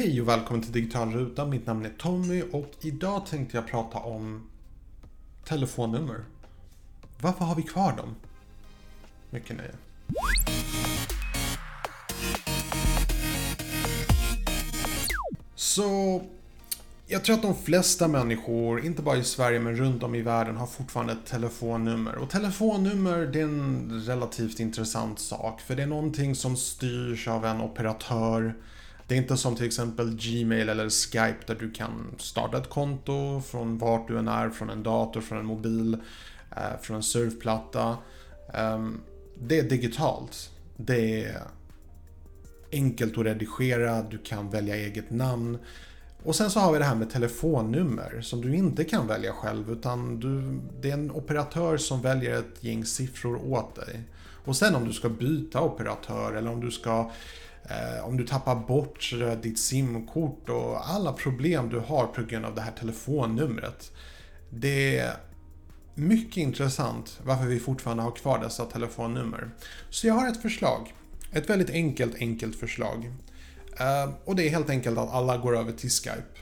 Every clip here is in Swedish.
Hej och välkommen till Digital Ruta. Mitt namn är Tommy och idag tänkte jag prata om telefonnummer. Varför har vi kvar dem? Mycket nöje. Så jag tror att de flesta människor, inte bara i Sverige men runt om i världen, har fortfarande ett telefonnummer. Och telefonnummer, det är en relativt intressant sak. För det är någonting som styrs av en operatör. Det är inte som till exempel Gmail eller Skype där du kan starta ett konto från vart du än är, från en dator, från en mobil, eh, från en surfplatta. Ehm, det är digitalt. Det är enkelt att redigera, du kan välja eget namn. Och sen så har vi det här med telefonnummer som du inte kan välja själv utan du, det är en operatör som väljer ett gäng siffror åt dig. Och sen om du ska byta operatör eller om du ska Eh, om du tappar bort ditt simkort och alla problem du har på grund av det här telefonnumret. Det är mycket intressant varför vi fortfarande har kvar dessa telefonnummer. Så jag har ett förslag. Ett väldigt enkelt, enkelt förslag. Eh, och det är helt enkelt att alla går över till Skype.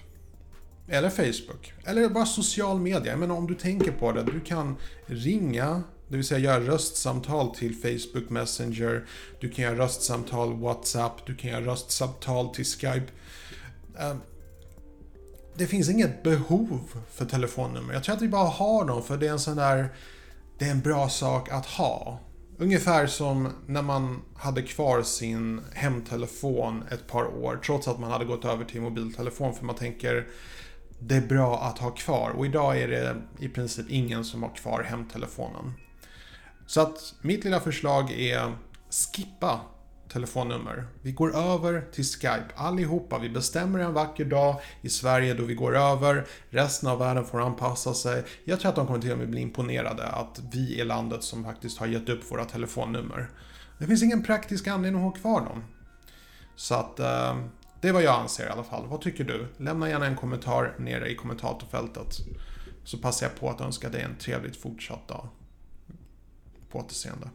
Eller Facebook. Eller bara social media. Jag menar om du tänker på det. Du kan ringa, det vill säga göra röstsamtal till Facebook Messenger. Du kan göra röstsamtal WhatsApp. Du kan göra röstsamtal till Skype. Ehm, det finns inget behov för telefonnummer. Jag tror att vi bara har dem för det är en sån där... Det är en bra sak att ha. Ungefär som när man hade kvar sin hemtelefon ett par år trots att man hade gått över till mobiltelefon för man tänker det är bra att ha kvar och idag är det i princip ingen som har kvar hemtelefonen. Så att mitt lilla förslag är skippa telefonnummer. Vi går över till Skype allihopa. Vi bestämmer en vacker dag i Sverige då vi går över. Resten av världen får anpassa sig. Jag tror att de kommer till och med bli imponerade att vi är landet som faktiskt har gett upp våra telefonnummer. Det finns ingen praktisk anledning att ha kvar dem. Så att eh, det är vad jag anser i alla fall. Vad tycker du? Lämna gärna en kommentar nere i kommentatorfältet. Så passar jag på att önska dig en trevligt fortsatt dag. På återseende.